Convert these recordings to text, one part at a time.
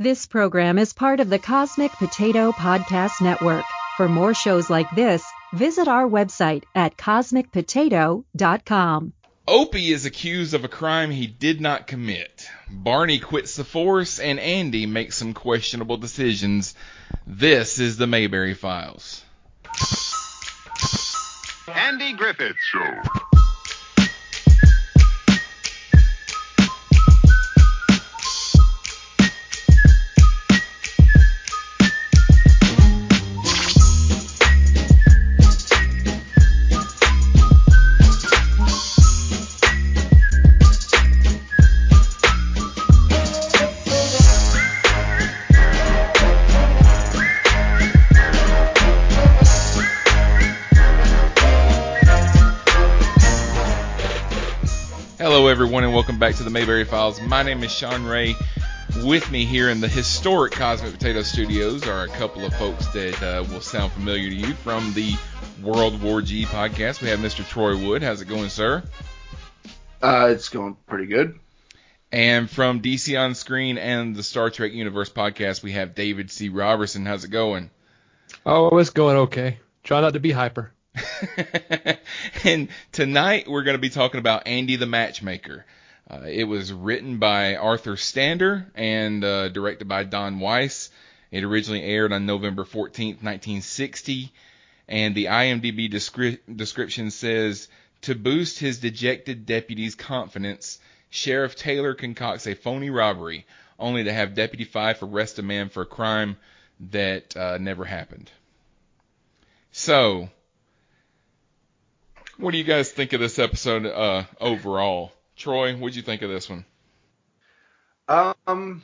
This program is part of the Cosmic Potato Podcast Network. For more shows like this, visit our website at cosmicpotato.com. Opie is accused of a crime he did not commit. Barney quits the force, and Andy makes some questionable decisions. This is the Mayberry Files. Andy Griffith Show. Back to the Mayberry Files. My name is Sean Ray. With me here in the historic Cosmic Potato Studios are a couple of folks that uh, will sound familiar to you from the World War G podcast. We have Mr. Troy Wood. How's it going, sir? Uh, it's going pretty good. And from DC On Screen and the Star Trek Universe podcast, we have David C. Robertson. How's it going? Oh, it's going okay. Try not to be hyper. and tonight we're going to be talking about Andy the Matchmaker. Uh, it was written by Arthur Stander and uh, directed by Don Weis. It originally aired on November 14th, 1960, and the IMDb descri- description says to boost his dejected deputy's confidence, Sheriff Taylor concocts a phony robbery, only to have Deputy Fife arrest a man for a crime that uh, never happened. So, what do you guys think of this episode uh, overall? Troy, what'd you think of this one? Um,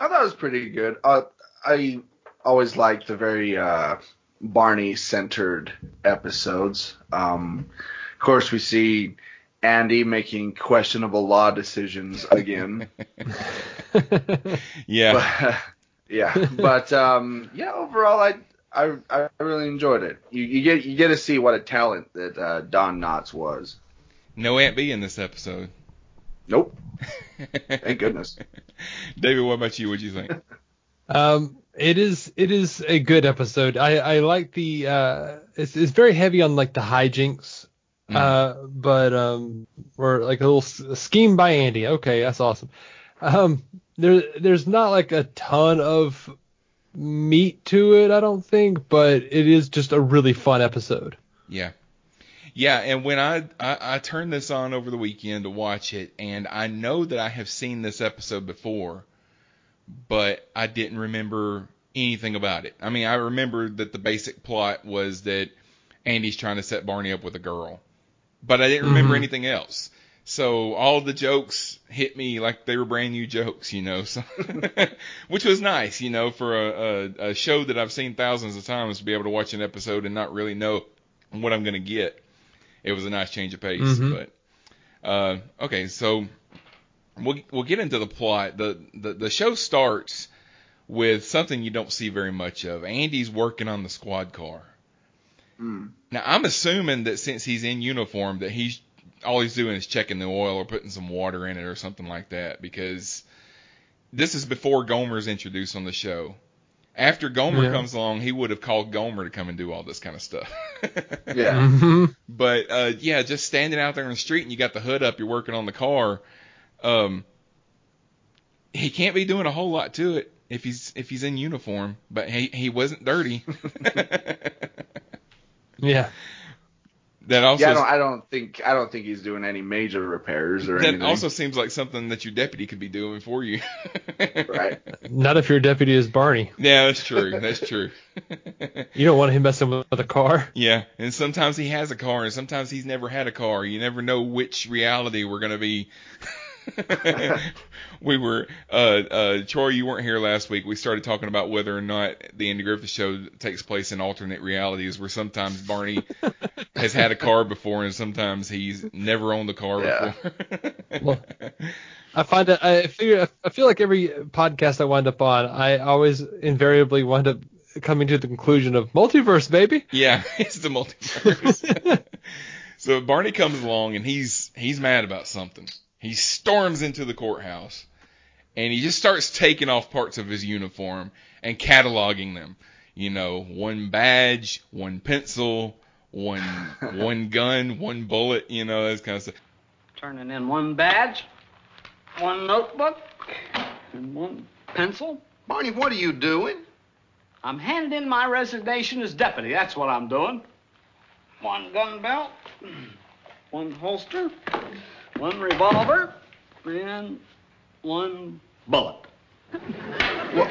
I thought it was pretty good. Uh, I always liked the very uh, Barney centered episodes. Um, of course, we see Andy making questionable law decisions again. Yeah, But, yeah, but um, yeah, overall, I, I I really enjoyed it. You, you get you get to see what a talent that uh, Don Knotts was. no Aunt Bee in this episode. Nope, thank goodness. David, what about you? What do you think? Um, it is it is a good episode. I I like the uh, it's it's very heavy on like the hijinks. Mm. Uh, but um, or like a little s- scheme by Andy. Okay, that's awesome. Um, there there's not like a ton of meat to it, I don't think, but it is just a really fun episode. Yeah. Yeah, and when I, I I turned this on over the weekend to watch it, and I know that I have seen this episode before, but I didn't remember anything about it. I mean, I remember that the basic plot was that Andy's trying to set Barney up with a girl, but I didn't remember Mhm. anything else. So all the jokes hit me like they were brand new jokes, you know, so which was nice, you know, for a, a, a show that I've seen thousands of times to be able to watch an episode and not really know what I'm gonna get. It was a nice change of pace, Mhm. but uh, okay, so we'll we'll get into the plot. the the The show starts with something you don't see very much of. Andy's working on the squad car. Mm. Now I'm assuming that since he's in uniform that he's all he's doing is checking the oil or putting some water in it or something like that because this is before Gomer's introduced on the show. After Gomer Yeah. comes along, he would have called Gomer to come and do all this kind of stuff. Yeah. hmm But uh, yeah, just standing out there in the street and you got the hood up, you're working on the car. Um, he can't be doing a whole lot to it if he's if he's in uniform. But he he wasn't dirty. Yeah. That also Yeah, I don't, I don't think I don't think he's doing any major repairs or that anything. also seems like something that your deputy could be doing for you. right. Not if your deputy is Barney. Yeah, that's true. That's true. You don't want him messing with a car. yeah, and sometimes he has a car, and sometimes he's never had a car. You never know which reality we're gonna be. we were uh uh Troy, you weren't here last week. We started talking about whether or not the Andy Griffith show takes place in alternate realities where sometimes Barney has had a car before and sometimes he's never owned a car Yeah. before. Well, I find that I figure I feel like every podcast I wind up on, I always invariably wind up coming to the conclusion of multiverse, baby. Yeah, it's the multiverse. so Barney comes along and he's he's mad about something. He storms into the courthouse and he just starts taking off parts of his uniform and cataloging them. You know, one badge, one pencil, one one gun, one bullet. You know, that kind of stuff. Turning in one badge, one notebook, and one pencil. Barney, what are you doing? I'm handing in my resignation as deputy. That's what I'm doing. One gun belt, one holster, one revolver, and one bullet. Well,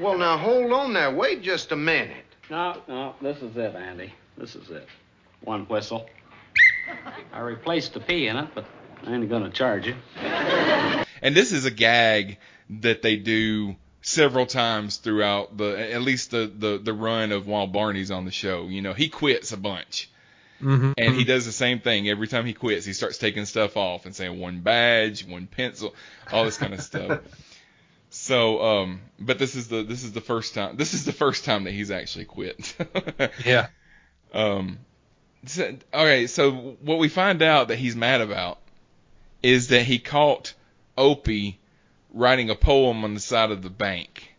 well, now hold on there. Wait just a minute. No, no, this is it, Andy. This is it. One whistle. I replaced the pea in it, but I ain't gonna charge you. And this is a gag that they do several times throughout the at least the the, the run of while Barney's on the show. You know, he quits a bunch. Mm-hmm. And he does the same thing every time he quits. He starts taking stuff off and saying one badge, one pencil, all this kind of stuff. So, um, but this is the this is the first time this is the first time that he's actually quit. Yeah. Um, so, right. So what we find out that he's mad about is that he caught Opie writing a poem on the side of the bank.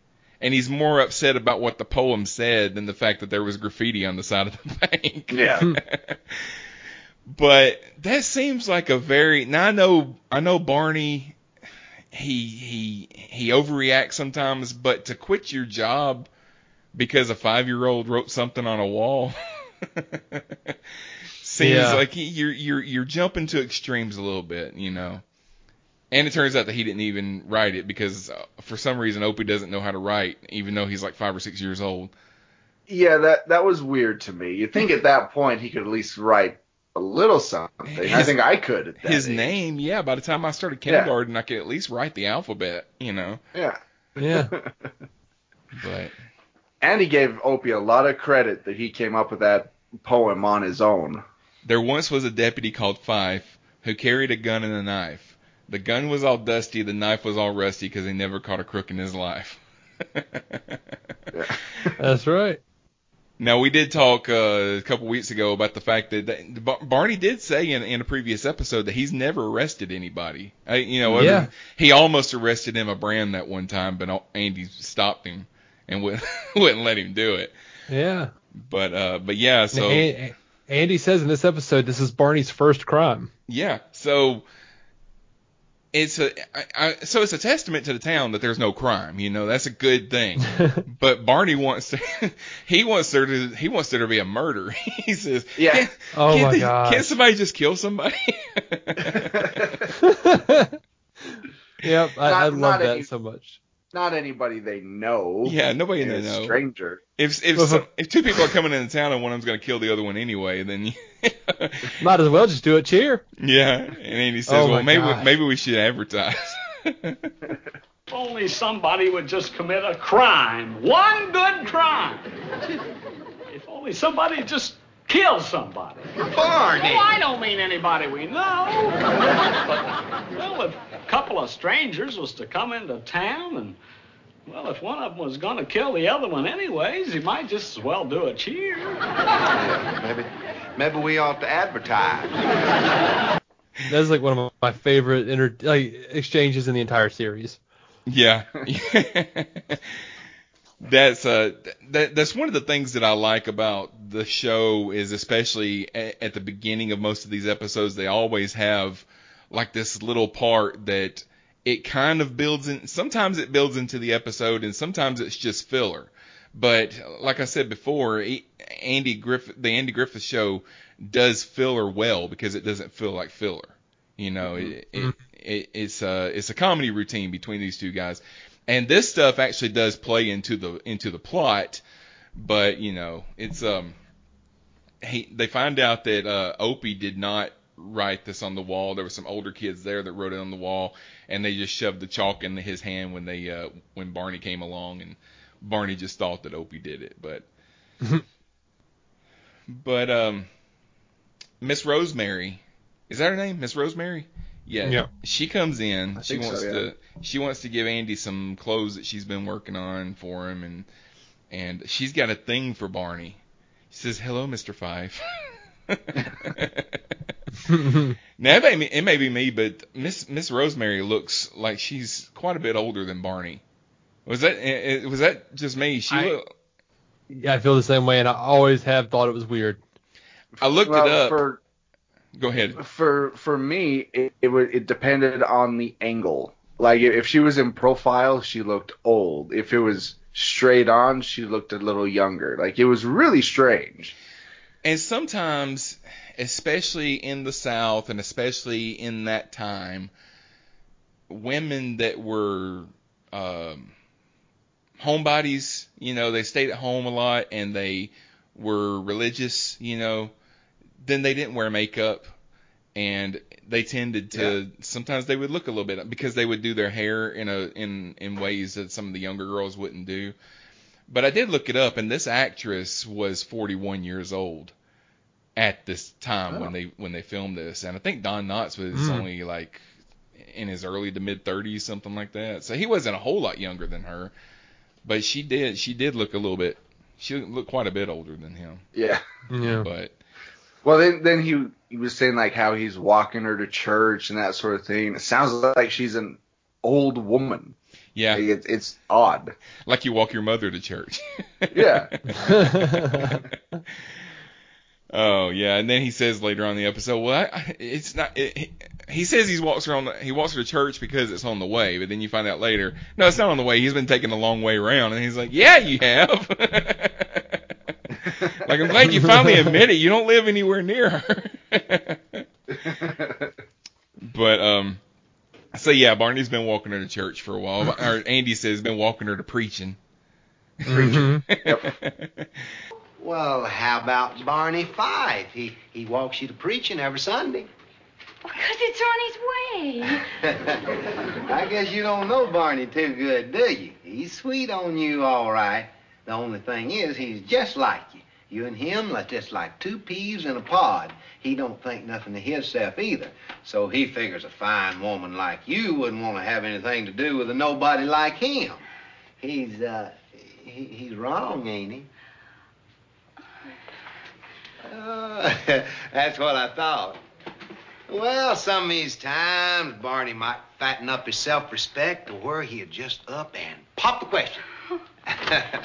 And he's more upset about what the poem said than the fact that there was graffiti on the side of the bank. Yeah. but that seems like a very now I know I know Barney he he he overreacts sometimes, but to quit your job because a five year old wrote something on a wall seems Yeah. like you're you're you're jumping to extremes a little bit, you know. And it turns out that he didn't even write it because uh, for some reason Opie doesn't know how to write, even though he's like five or six years old. Yeah, that that was weird to me. You think at that point he could at least write a little something. I think I could at that His age. name, yeah. By the time I started Yeah. kindergarten, I could at least write the alphabet, you know. Yeah. Yeah. But And he gave Opie a lot of credit that he came up with that poem on his own. There once was a deputy called Fife who carried a gun and a knife. The gun was all dusty, the knife was all rusty because he never caught a crook in his life. That's right. now we did talk uh, a couple weeks ago about the fact that, that Barney did say in, in a previous episode that he's never arrested anybody. I, you know, other- Yeah. he almost arrested Emma Brand that one time, but Andy stopped him and wouldn't, wouldn't let him do it. Yeah. But uh, but yeah, so. A- Andy says in this episode this is Barney's first crime. Yeah. So it's a I, I, so it's a testament to the town that there's no crime. You know, that's a good thing. but Barney wants to he wants there to he wants there to be a murder. he says, Yeah. "Can't- Oh can't my they- gosh. Can't somebody just kill somebody? Yep, I, Not- I love that any- so much. Not anybody they know. yeah, nobody A they know. stranger. If if some, if two people are coming into town and one of them's going to kill the other one anyway, then Might as well just do it. Cheer. yeah. And Andy says, Oh well, maybe gosh. maybe we should advertise. If only somebody would just commit a crime. One good crime. If only somebody just kill somebody. Barney! Oh, I don't mean anybody we know. But, well, if a couple of strangers was to come into town and, well, if one of them was going to kill the other one anyways, he might just as well do a cheer. Maybe, maybe we ought to advertise. That's like one of my favorite inter- like exchanges in the entire series. Yeah. that's uh that that's one of the things that I like about the show is especially at, at the beginning of most of these episodes they always have like this little part that it kind of builds in sometimes it builds into the episode and sometimes it's just filler. But like I said before, Andy Griffith the Andy Griffith show does filler well because it doesn't feel like filler. You know, it, it, it, it's a it's a comedy routine between these two guys, and this stuff actually does play into the into the plot, but you know, it's um, he they find out that uh, Opie did not write this on the wall. There were some older kids there that wrote it on the wall, and they just shoved the chalk into his hand when they uh, when Barney came along, and Barney just thought that Opie did it, but but um, Miss Rosemary, is that her name? Miss Rosemary? Yeah. Yeah. She comes in. I she think so, wants yeah. to she wants to give Andy some clothes that she's been working on for him and and she's got a thing for Barney. She says, "Hello, Mr. Fife." now it may, be, it may be me, but Miss Miss Rosemary looks like she's quite a bit older than Barney. Was that eh, eh, was that just me? She I- look, yeah, I feel the same way, and I always have thought it was weird. I looked well, it up. for Go ahead. for for me, it it, would, it depended on the angle. Like if she was in profile, she looked old. If it was straight on, she looked a little younger. Like it was really strange. And sometimes, especially in the South and especially in that time, women that were um, homebodies, you know, they stayed at home a lot and they were religious, you know, then they didn't wear makeup and they tended to sometimes they would look a little bit because they would do their hair in a in in ways that some of the younger girls wouldn't do. But I did look it up and this actress was 41 years old at this time when Oh. they when they filmed this and I think Don Knotts was Mm. only like in his early to mid 30s something like that. So he wasn't a whole lot younger than her. But she did she did look a little bit she looked quite a bit older than him. Yeah. Yeah. But Well, then then he he was saying like how he's walking her to church and that sort of thing. It sounds like she's an old woman. yeah, Like, it, it's odd. like you walk your mother to church. Yeah. Oh yeah, and then he says later on in the episode, well, I, I- it's not. It, he, he says he walks her on. The, he walks her to church because it's on the way, but then you find out later, no, it's not on the way. He's been taking a long way around, and he's like, yeah, you have. like I'm glad you finally admit it. You don't live anywhere near her. but um, so yeah, Barney's been walking her to church for a while. Or Andy says he's been walking her to preaching. Mhm. Well, how about Barney Fife? He he walks you to preaching every Sunday. Because it's on his way. I guess you don't know Barney too good, do you? He's sweet on you, all right. The only thing is, he's just like you. You and him are just like two peas in a pod. He don't think nothing of himself either. So he figures a fine woman like you wouldn't want to have anything to do with a nobody like him. He's, uh, he, he's wrong, ain't he? Uh, that's what I thought. Well, some of these times, Barney might fatten up his self-respect to where he'd just up and pop the question.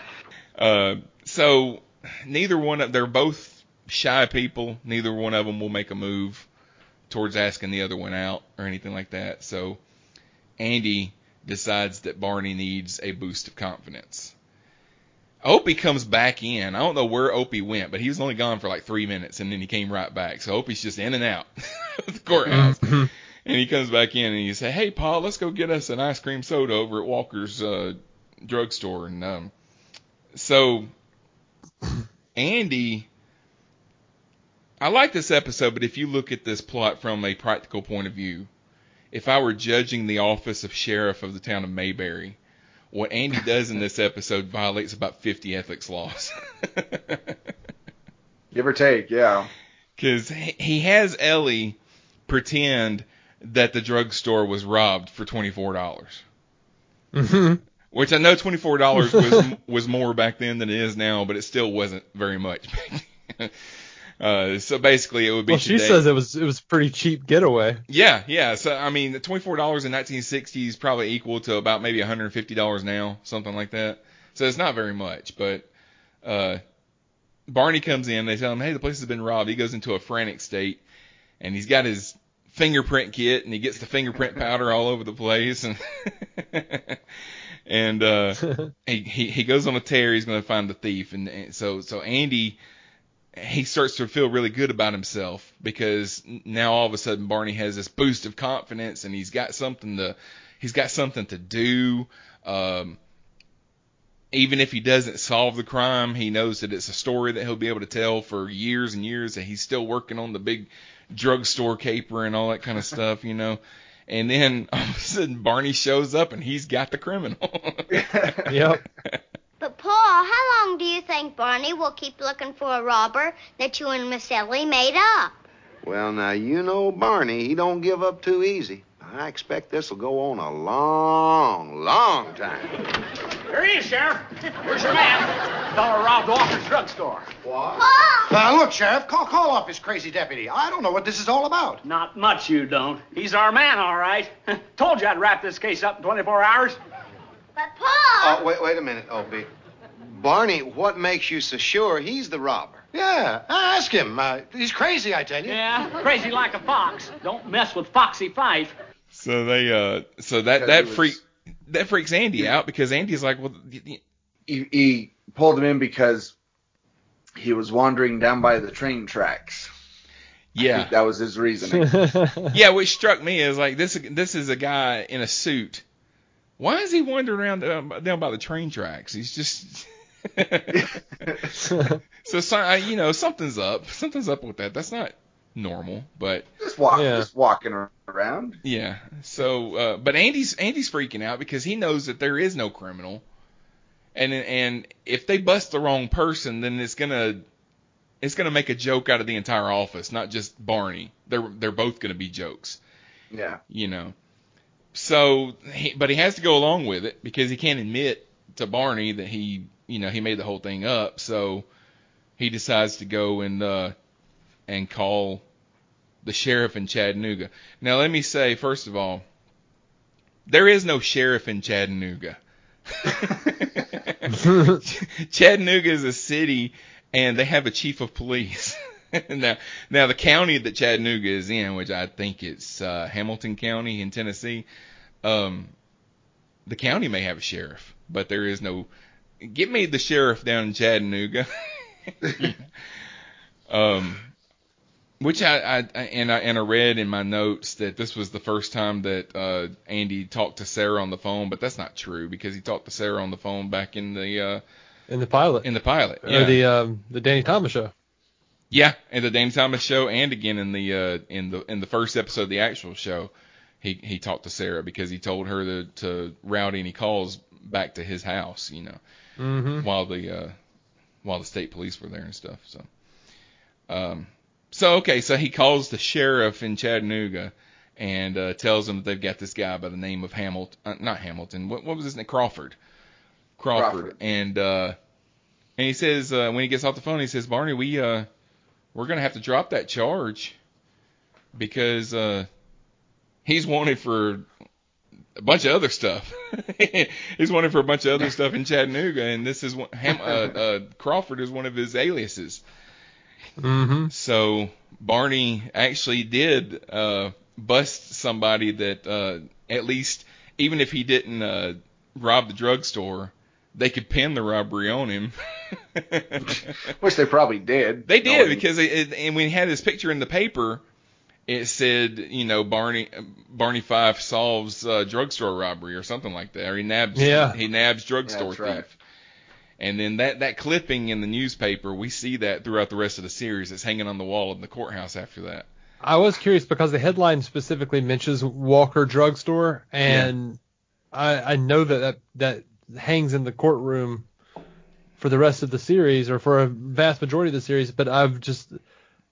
Uh, so neither one of they're both shy people. Neither one of them will make a move towards asking the other one out or anything like that. So Andy decides that Barney needs a boost of confidence. Opie comes back in. I don't know where Opie went, but he was only gone for like three minutes and then he came right back. So Opie's just in and out of the courthouse. Mhm. And he comes back in and he says, "Hey, Pa, let's go get us an ice cream soda over at Walker's uh, drugstore." And um, so Andy, I like this episode, but if you look at this plot from a practical point of view, if I were judging the office of sheriff of the town of Mayberry, what Andy does in this episode violates about 50 ethics laws. Give or take, yeah. Because he has Ellie pretend that the drugstore was robbed for $24. Mhm. Which I know twenty four dollars was was more back then than it is now, but it still wasn't very much. uh, so basically, it would be. Well, she today- says it was it was pretty cheap getaway. Yeah, yeah. So I mean, twenty four dollars in nineteen sixty is probably equal to about maybe one hundred and fifty dollars now, something like that. So it's not very much, but uh, Barney comes in. They tell him, "Hey, the place has been robbed." He goes into a frantic state, and he's got his fingerprint kit, and he gets the fingerprint powder all over the place, and and uh, he, he he goes on a tear. He's going to find the thief, and, and so so Andy he starts to feel really good about himself because now all of a sudden Barney has this boost of confidence, and he's got something to he's got something to do. Um, even if he doesn't solve the crime, he knows that it's a story that he'll be able to tell for years and years. That he's still working on the big drugstore caper and all that kind of stuff, you know. And then all of a sudden Barney shows up and he's got the criminal. Yep. But Pa, how long do you think Barney will keep looking for a robber that you and Miss Ellie made up? Well, now, you know Barney, he don't give up too easy. I expect this will go on a long, long time. Here he is, Sheriff. Where's your man? Fellow robbed Walker's drugstore. Pa! Uh, look, Sheriff, call, call off this crazy deputy. I don't know what this is all about. Not much you don't. He's our man, all right. Told you I'd wrap this case up in 24 hours. But Pa! Oh, wait, wait a minute, Opie. Barney, what makes you so sure he's the robber? Yeah, ask him. Uh, he's crazy, I tell you. Yeah, crazy like a fox. Don't mess with Foxy Fife. So they uh so that that he was- freak that freaks Andy out because Andy's like, well, y- y- He, he pulled him in because he was wandering down by the train tracks. I yeah, think that was his reasoning. yeah. Which struck me as like this this is a guy in a suit. Why is he wandering around down, down by the train tracks? He's just so, so you know something's up. Something's up with that. That's not normal, but just walk, Yeah. just walking around. Yeah. So, uh, but Andy's Andy's freaking out because he knows that there is no criminal, and and if they bust the wrong person, then it's gonna it's gonna make a joke out of the entire office, not just Barney. They're they're both gonna be jokes, Yeah. you know. So, he, but he has to go along with it because he can't admit to Barney that he you know he made the whole thing up. So he decides to go and uh, and call the sheriff in Chattanooga. Now, let me say, first of all, there is no sheriff in Chattanooga. Chattanooga is a city, and they have a chief of police. now, now the county that Chattanooga is in, which I think it's uh, Hamilton County in Tennessee, um, the county may have a sheriff, but there is no. Get me the sheriff down in Chattanooga. um, which I, I and I and I read in my notes that this was the first time that uh, Andy talked to Sarah on the phone, but that's not true because he talked to Sarah on the phone back in the uh, in the pilot. in the pilot. Or Yeah, the um, the Danny Thomas show. yeah, in the Danny Thomas show, and again in the uh, in the in the first episode of the actual show, he he talked to Sarah because he told her to to route any calls back to his house, you know, Mm-hmm. while the uh, while the state police were there and stuff. So, um, so okay, so he calls the sheriff in Chattanooga and uh, tells him that they've got this guy by the name of Hamilton, uh, not Hamilton. What what was his name? Crawford. Crawford. Crawford. And uh, and he says uh, when he gets off the phone, he says, Barney, we uh we're gonna have to drop that charge because uh he's wanted for a bunch of other stuff. he's wanted for a bunch of other stuff in Chattanooga, and this is one. Ham, uh, uh, Crawford is one of his aliases. Mm-hmm. So Barney actually did uh, bust somebody that uh, at least, even if he didn't uh, rob the drugstore, they could pin the robbery on him. Which they probably did. They did knowing- because it, it, and when he had his picture in the paper, it said, you know, Barney Barney Fife solves uh, drugstore robbery or something like that, or he nabs Yeah. he nabs drugstore That's right. And then that that clipping in the newspaper, we see that throughout the rest of the series. It's hanging on the wall in the courthouse after that. I was curious because the headline specifically mentions Walker Drugstore, and I, I know that, that that hangs in the courtroom for the rest of the series or for a vast majority of the series. But I've just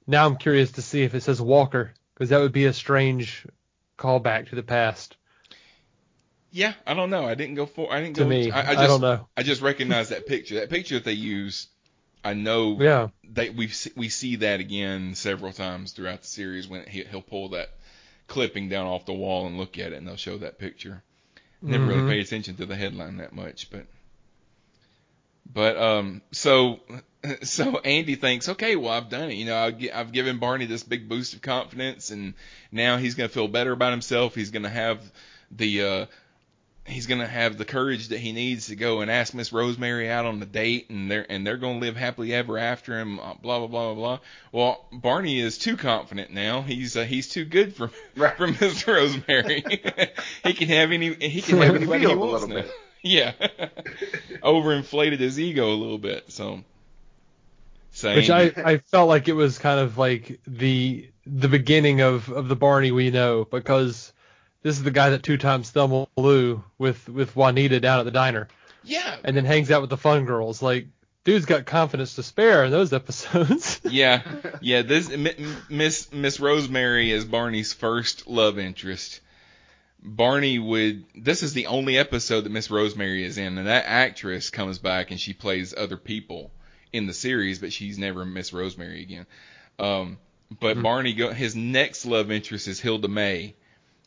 now I'm curious to see if it says Walker because that would be a strange callback to the past Yeah, I don't know. I didn't go for. I didn't to go. me. I, I, I just don't know. I just recognize that picture. That picture that they use. I know Yeah. they we we see that again several times throughout the series when he, he'll pull that clipping down off the wall and look at it and they'll show that picture. Never Mhm. really paid attention to the headline that much, but but um so so Andy thinks, okay, well I've done it. You know, I've, I've given Barney this big boost of confidence, and now he's gonna feel better about himself. He's gonna have the uh he's gonna have the courage that he needs to go and ask Miss Rosemary out on the date, and they're and they're gonna live happily ever after him. uh, Blah blah blah blah blah. Well, Barney is too confident now. He's uh, he's too good for Right. for Miss Rosemary. he can have any he can have anybody he Revealed a wants little now. bit. Yeah, overinflated his ego a little bit. So, saying Which I, I felt like it was kind of like the the beginning of, of the Barney we know because this is the guy that two times Thelma Lou with with Juanita down at the diner yeah and then hangs out with the fun girls. Like dude's got confidence to spare in those episodes. yeah yeah this M- M- Miss Miss Rosemary is Barney's first love interest. Barney would. This is the only episode that Miss Rosemary is in, and that actress comes back and she plays other people in the series, but she's never Miss Rosemary again. Um, but Mhm. Barney, go, his next love interest is Hilda Mae,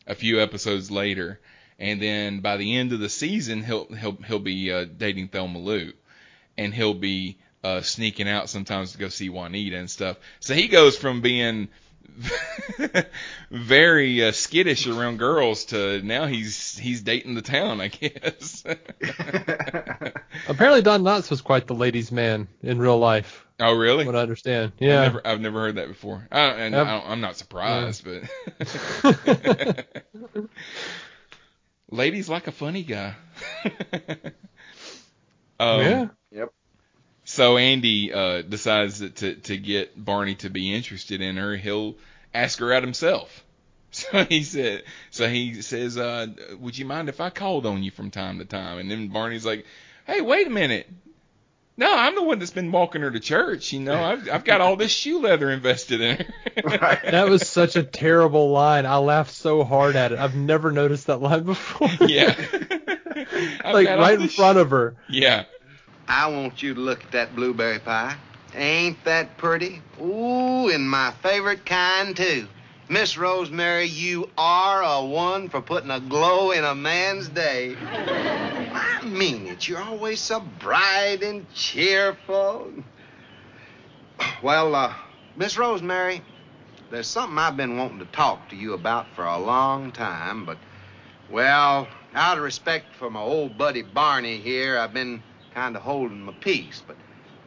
a few episodes later, and then by the end of the season, he'll he'll he'll be uh, dating Thelma Lou, and he'll be uh, sneaking out sometimes to go see Juanita and stuff. So he goes from being very uh, skittish around girls to now he's he's dating the town, I guess. Apparently, Don Knotts was quite the ladies' man in real life. oh, really? What I understand. I've Yeah. never, I've never heard that before. I, and Yep. I don't, I'm not surprised, but ladies like a funny guy. um, yeah. So Andy uh, decides that to to get Barney to be interested in her, he'll ask her out himself. So he said, so he says, uh, "Would you mind if I called on you from time to time?" And then Barney's like, "Hey, wait a minute." No, I'm the one that's been walking her to church. You know, I've I've got all this shoe leather invested in her. Right. That was such a terrible line. I laughed so hard at it. I've never noticed that line before. yeah. Like right in this front of her. Yeah. I want you to look at that blueberry pie. Ain't that pretty? Ooh, and my favorite kind, too. Miss Rosemary, you are a one for putting a glow in a man's day. I mean it. You're always so bright and cheerful. Well, uh, Miss Rosemary, there's something I've been wanting to talk to you about for a long time, but, well, out of respect for my old buddy Barney here, I've been kind of holding my peace. But,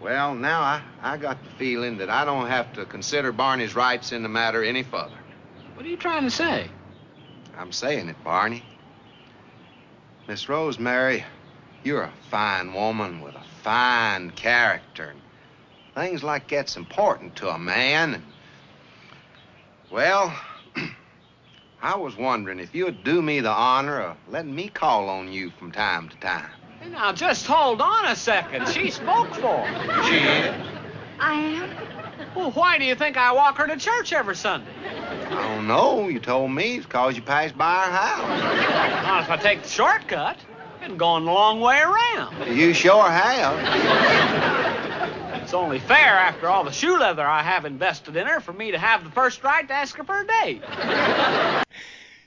well, now I, I got the feeling that I don't have to consider Barney's rights in the matter any further. What are you trying to say? I'm saying it, Barney. Miss Rosemary, you're a fine woman with a fine character. And things like that's important to a man. And, well, I was wondering if you'd do me the honor of letting me call on you from time to time. Hey, now, just hold on a second. She spoke for me. She is? I am. Well, why do you think I walk her to church every Sunday? I don't know. You told me it's 'cause you passed by our house. Not if I take the shortcut. Been going the long way around. You sure have. It's only fair after all the shoe leather I have invested in her for me to have the first right to ask her for a date.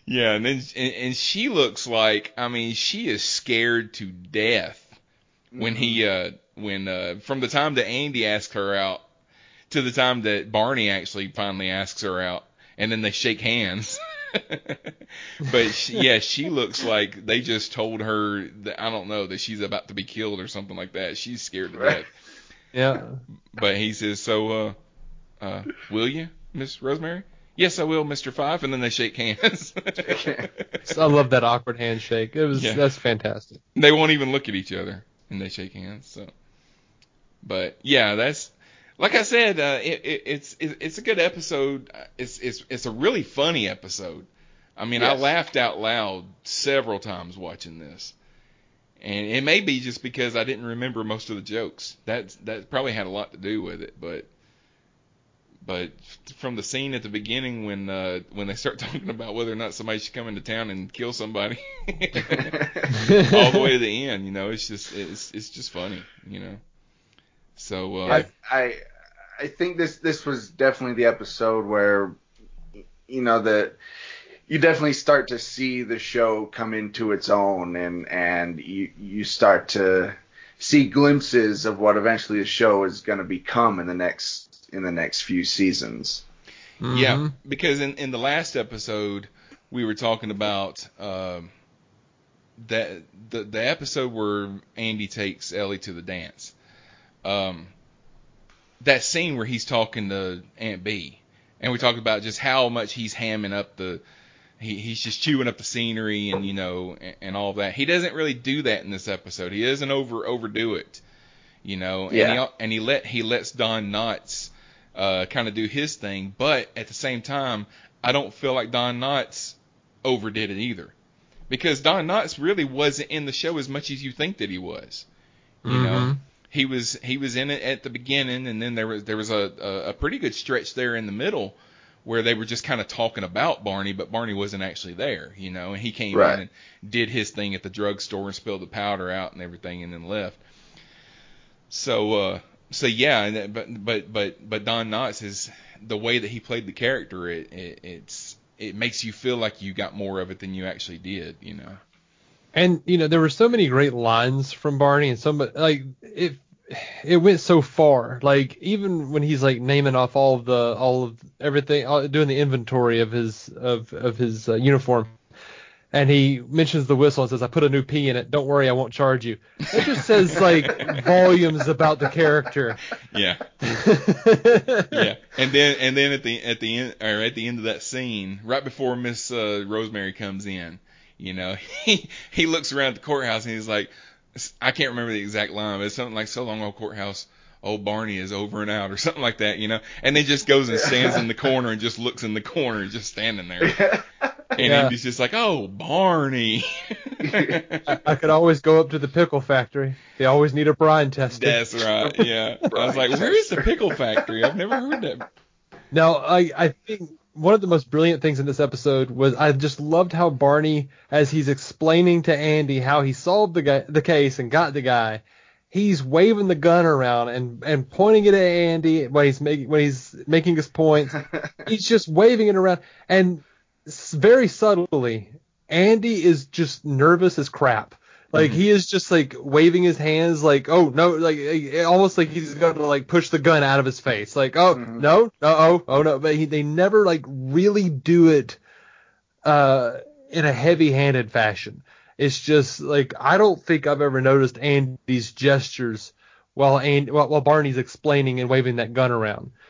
Yeah, and then and, and she looks like I mean she is scared to death when he uh when uh from the time that Andy asks her out to the time that Barney actually finally asks her out and then they shake hands. but she, yeah, she looks like they just told her that I don't know that she's about to be killed or something like that. She's scared to death. Yeah. But he says, "So, uh, uh, will you, Miss Rosemary?" Yes, I will, Mister Fife. And then they shake hands. I love that awkward handshake. It was Yeah. that's fantastic. they won't even look at each other, and they shake hands. So, but yeah, that's like I said, uh, it, it, it's it, it's a good episode. It's it's it's a really funny episode. I mean, I laughed out loud several times watching this. And it may be just because I didn't remember most of the jokes. That that probably had a lot to do with it, but but from the scene at the beginning when uh, when they start talking about whether or not somebody should come into town and kill somebody, all the way to the end, you know, it's just it's it's just funny, you know. So uh, I, I I think this this was definitely the episode where you know that you definitely start to see the show come into its own and and you you start to see glimpses of what eventually the show is going to become in the next in the next few seasons. Yeah, Mhm. because in in the last episode we were talking about um, that the the episode where Andy takes Ellie to the dance. Um, that scene where he's talking to Aunt Bee, and we talked about just how much he's hamming up the. He, he's just chewing up the scenery and you know and, and all that. He doesn't really do that in this episode. He doesn't over overdo it, you know. And Yeah. he and he let he lets Don Knotts uh, kind of do his thing, but at the same time, I don't feel like Don Knotts overdid it either, because Don Knotts really wasn't in the show as much as you think that he was. You know, Mhm. he was he was in it at the beginning, and then there was there was a a, a pretty good stretch there in the middle where they were just kind of talking about Barney, but Barney wasn't actually there, you know, and he came Right. in and did his thing at the drugstore and spilled the powder out and everything, and then left. So, uh, so yeah, but but but but Don Knotts is the way that he played the character. It, it it's it makes you feel like you got more of it than you actually did, you know. And you know there were so many great lines from Barney, and some like it it went so far. Like even when he's like naming off all of the all of everything, all, doing the inventory of his of of his uh, uniform, and he mentions the whistle and says, "I put a new pea in it. Don't worry, I won't charge you." It just says like volumes about the character. Yeah. yeah. And then and then at the at the end or at the end of that scene, right before Miss uh, Rosemary comes in, you know, he he looks around the courthouse and he's like, I can't remember the exact line, but it's something like, "So long, old courthouse." Old Barney is over and out, or something like that, you know. And then just goes and stands in the corner and just looks in the corner, just standing there. And Yeah. Andy's just like, "Oh, Barney." I could always go up to the pickle factory. They always need a brine tester. That's right. Yeah. I was like, "Where is the pickle factory? I've never heard that." Now, I, I think one of the most brilliant things in this episode was I just loved how Barney, as he's explaining to Andy how he solved the guy, the case and got the guy, he's waving the gun around and, and pointing it at Andy when he's making when he's making his points. he's just waving it around and very subtly, Andy is just nervous as crap. Like he is just like waving his hands, like oh no, like almost like he's gonna like push the gun out of his face, like oh no, no, oh oh no, but he, they never like really do it uh in a heavy-handed fashion. It's just like I don't think I've ever noticed Andy's gestures while and while, while Barney's explaining and waving that gun around.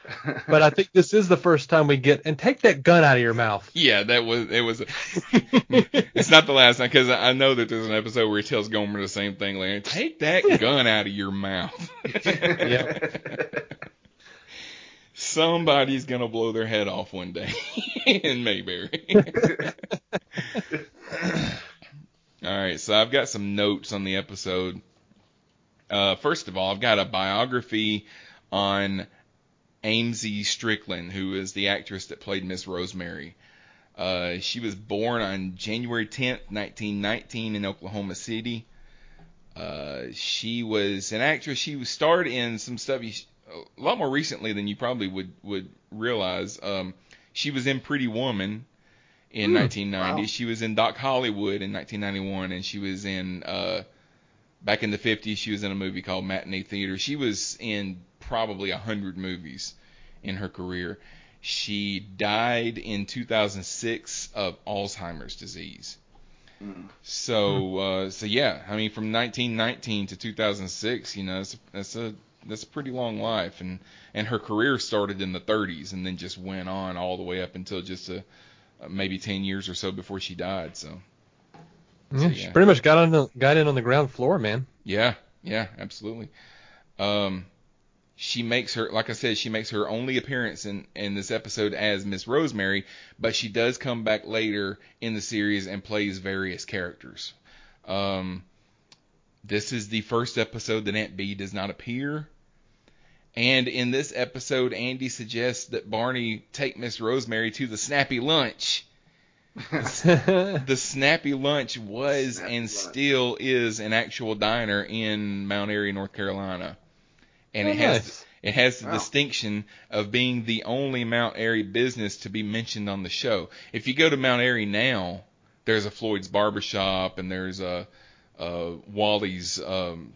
But I think this is the first time we get and take that gun out of your mouth. Yeah, that was it was. it's not the last time because I know that there's an episode where he tells Gomer the same thing. Like, take that gun out of your mouth. Somebody's gonna blow their head off one day in Mayberry. Right, so I've got some notes on the episode. Uh, first of all, I've got a biography on Amzie Strickland, who is the actress that played Miss Rosemary. Uh, she was born on January 10th, 1919, in Oklahoma City. Uh, she was an actress. She was starred in some stuff you, a lot more recently than you probably would would realize. Um, she was in Pretty Woman in 1990. wow. She was in Doc Hollywood in 1991, and she was in uh, back in the 50s. She was in a movie called Matinee Theater. She was in probably a hundred movies in her career. She died in 2006 of Alzheimer's disease. So, uh, so yeah, I mean, from 1919 to 2006, you know, that's, that's a that's a pretty long life, and and her career started in the 30s and then just went on all the way up until just a maybe 10 years or so before she died. So, Yeah, she yeah. pretty much got on the, got in on the ground floor, man. Yeah, yeah, absolutely. Um, she makes her, like I said, she makes her only appearance in in this episode as Miss Rosemary, but she does come back later in the series and plays various characters. Um, this is the first episode that Aunt Bee does not appear. And in this episode, Andy suggests that Barney take Miss Rosemary to the Snappy Lunch. The Snappy Lunch was Snappy and Lunch. still is an actual diner in Mount Airy, North Carolina, and Oh, it has nice. it has the Wow. distinction of being the only Mount Airy business to be mentioned on the show. If you go to Mount Airy now, there's a Floyd's Barbershop and there's a, a Wally's um,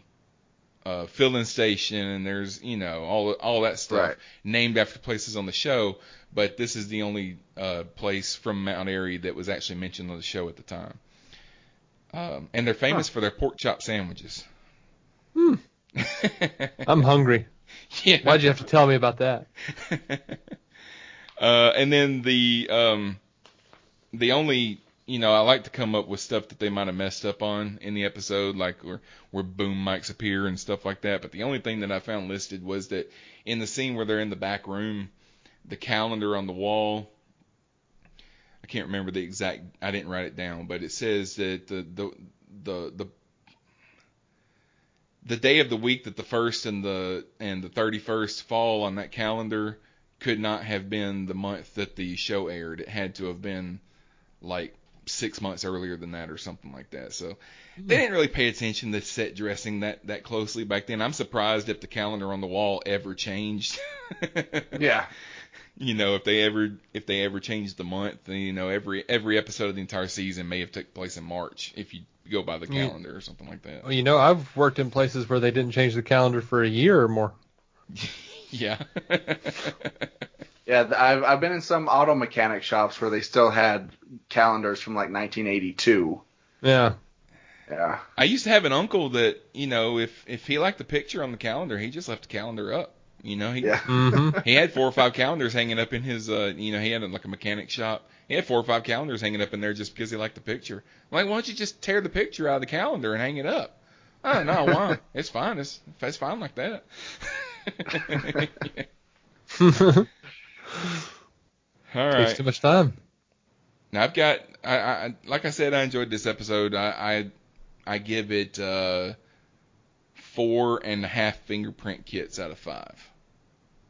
uh, filling station and there's you know all all that stuff Right. named after places on the show. But this is the only uh, place from Mount Airy that was actually mentioned on the show at the time. Um, and they're famous for their pork chop sandwiches. Hmm. I'm hungry. yeah. Why'd you have to tell me about that? uh, and then the um, the only you know I like to come up with stuff that they might have messed up on in the episode, like where where boom mics appear and stuff like that. But the only thing that I found listed was that in the scene where they're in the back room, the calendar on the wall. I can't remember the exact. I didn't write it down, but it says that the the the the the day of the week that the first and the and the 31st fall on that calendar could not have been the month that the show aired. It had to have been like six months earlier than that or something like that. So hmm. they didn't really pay attention to set dressing that that closely back then. I'm surprised if the calendar on the wall ever changed. Yeah. you know, if they ever if they ever changed the month, then, you know, every every episode of the entire season may have took place in March if you go by the Yeah. calendar or something like that. Well, you know, I've worked in places where they didn't change the calendar for a year or more. Yeah. Yeah, I've I've been in some auto mechanic shops where they still had calendars from like 1982. Yeah. Yeah. I used to have an uncle that, you know, if if he liked the picture on the calendar, he just left the calendar up. You know, he Yeah. hmm he had four or five calendars hanging up in his uh you know, he had like a mechanic shop. He had four or five calendars hanging up in there just because he liked the picture. I'm like, why don't you just tear the picture out of the calendar and hang it up? I don't know why? It's fine. It's it's fine like that. All Takes too much time. Now I've got, I, I, like I said, I enjoyed this episode. I, I, I give it uh, four and a half fingerprint kits out of five.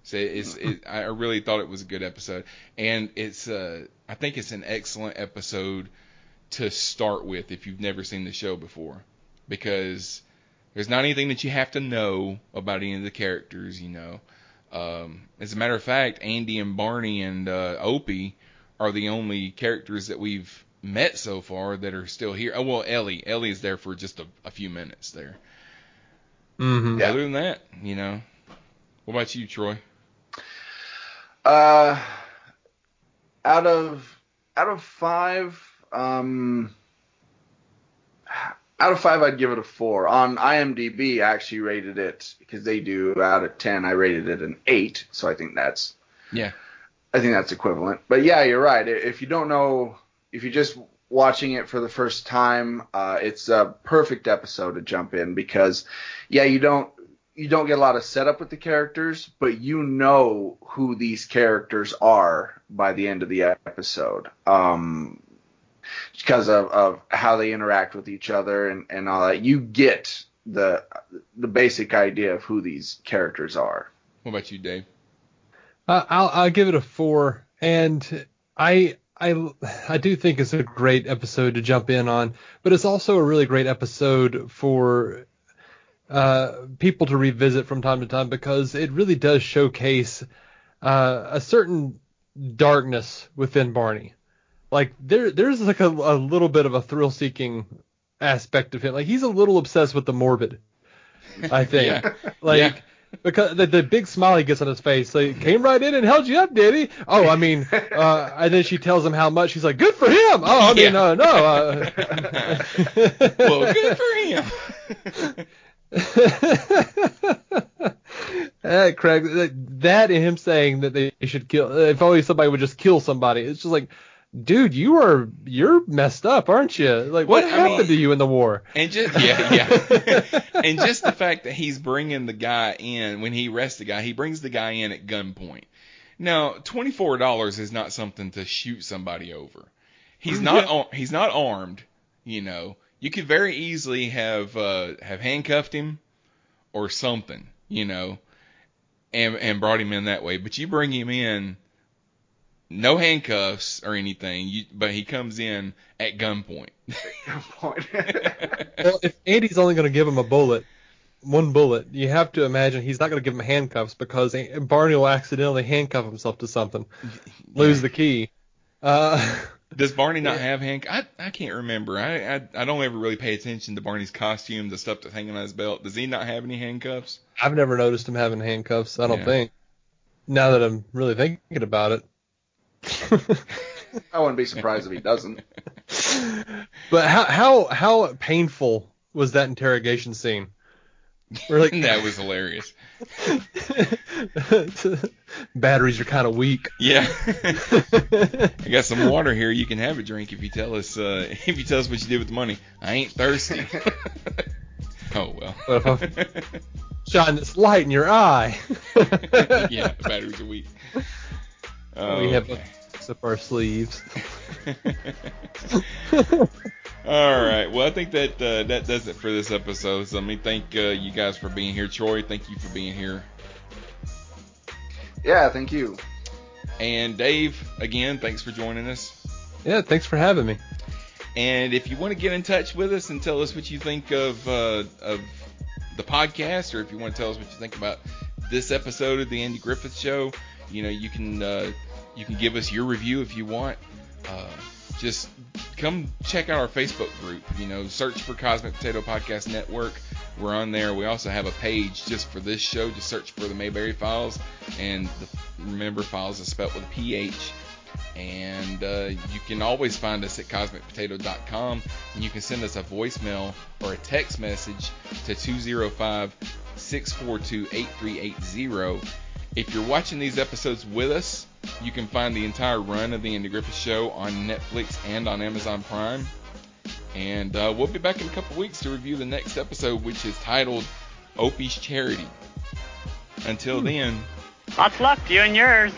So it's, it, I really thought it was a good episode, and it's, uh, I think it's an excellent episode to start with if you've never seen the show before, because there's not anything that you have to know about any of the characters, you know. Um, as a matter of fact, Andy and Barney and uh, Opie are the only characters that we've met so far that are still here. Oh well, Ellie. Ellie is there for just a, a few minutes there. hmm Yeah. Other than that, you know. What about you, Troy? Uh, out of out of five, um, out of five, I'd give it a four. On IMDb, I actually rated it because they do out of ten. I rated it an eight, so I think that's Yeah. I think that's equivalent. But yeah, you're right. If you don't know, if you're just watching it for the first time, uh, it's a perfect episode to jump in because, yeah, you don't you don't get a lot of setup with the characters, but you know who these characters are by the end of the episode. Um, because of, of how they interact with each other and, and all that. You get the the basic idea of who these characters are. What about you, Dave? Uh, I'll I'll give it a four, and I I I do think it's a great episode to jump in on, but it's also a really great episode for uh, people to revisit from time to time because it really does showcase uh, a certain darkness within Barney. Like there there's like a, a little bit of a thrill-seeking aspect of him. Like he's a little obsessed with the morbid. I think. Yeah. Like Yeah. because the, the big smile he gets on his face, like came right in and held you up, did he? Oh, I mean, uh, and then she tells him how much. She's like, good for him. Oh, I mean, Yeah. uh, no. Uh, well, good for him. Uh, Craig, that, that and him saying that they should kill. If only somebody would just kill somebody. It's just like, dude, you are you're messed up, aren't you? Like, what, What- I happened mean- to you in the war? And just yeah, yeah. and just the fact that he's bringing the guy in when he arrests the guy, he brings the guy in at gunpoint. Now, twenty four dollars is not something to shoot somebody over. He's not ar- he's not armed. You know, you could very easily have uh, have handcuffed him or something. You know, and and brought him in that way. But you bring him in. No handcuffs or anything, you, but he comes in at gunpoint. Point. Well, if Andy's only going to give him a bullet, one bullet, you have to imagine he's not going to give him handcuffs because Barney will accidentally handcuff himself to something, lose the key. Uh, Does Barney not have hand? I I can't remember. I, I I don't ever really pay attention to Barney's costume, the stuff that's hanging on his belt. Does he not have any handcuffs? I've never noticed him having handcuffs. I don't Yeah. think. Now that I'm really thinking about it. I wouldn't be surprised if he doesn't. But how how how painful was that interrogation scene? We're like that was hilarious. batteries are kind of weak. Yeah. I got some water here. You can have a drink if you tell us uh, if you tell us what you did with the money. I ain't thirsty. oh well. What shine this light in your eye? yeah, batteries are weak. Oh, we have okay. Up our sleeves. All right. Well, I think that uh, that does it for this episode. So let me thank uh, you guys for being here. Troy, thank you for being here. Yeah, thank you. And Dave, again, thanks for joining us. Yeah, thanks for having me. And if you want to get in touch with us and tell us what you think of uh, of the podcast, or if you want to tell us what you think about this episode of the Andy Griffith Show, you know, you can uh, you can give us your review if you want. Uh, just come check out our Facebook group. You know, search for Cosmic Potato Podcast Network. We're on there. We also have a page just for this show. Just search for the Mayberry Files, and the, remember, files is spelled with a PH. And uh, you can always find us at cosmicpotato.com, and you can send us a voicemail or a text message to 205 642 8380. If you're watching these episodes with us, you can find the entire run of the Andy Griffith Show on Netflix and on Amazon Prime. And uh, we'll be back in a couple weeks to review the next episode, which is titled Opie's Charity. Until then, Lots of luck to you and yours.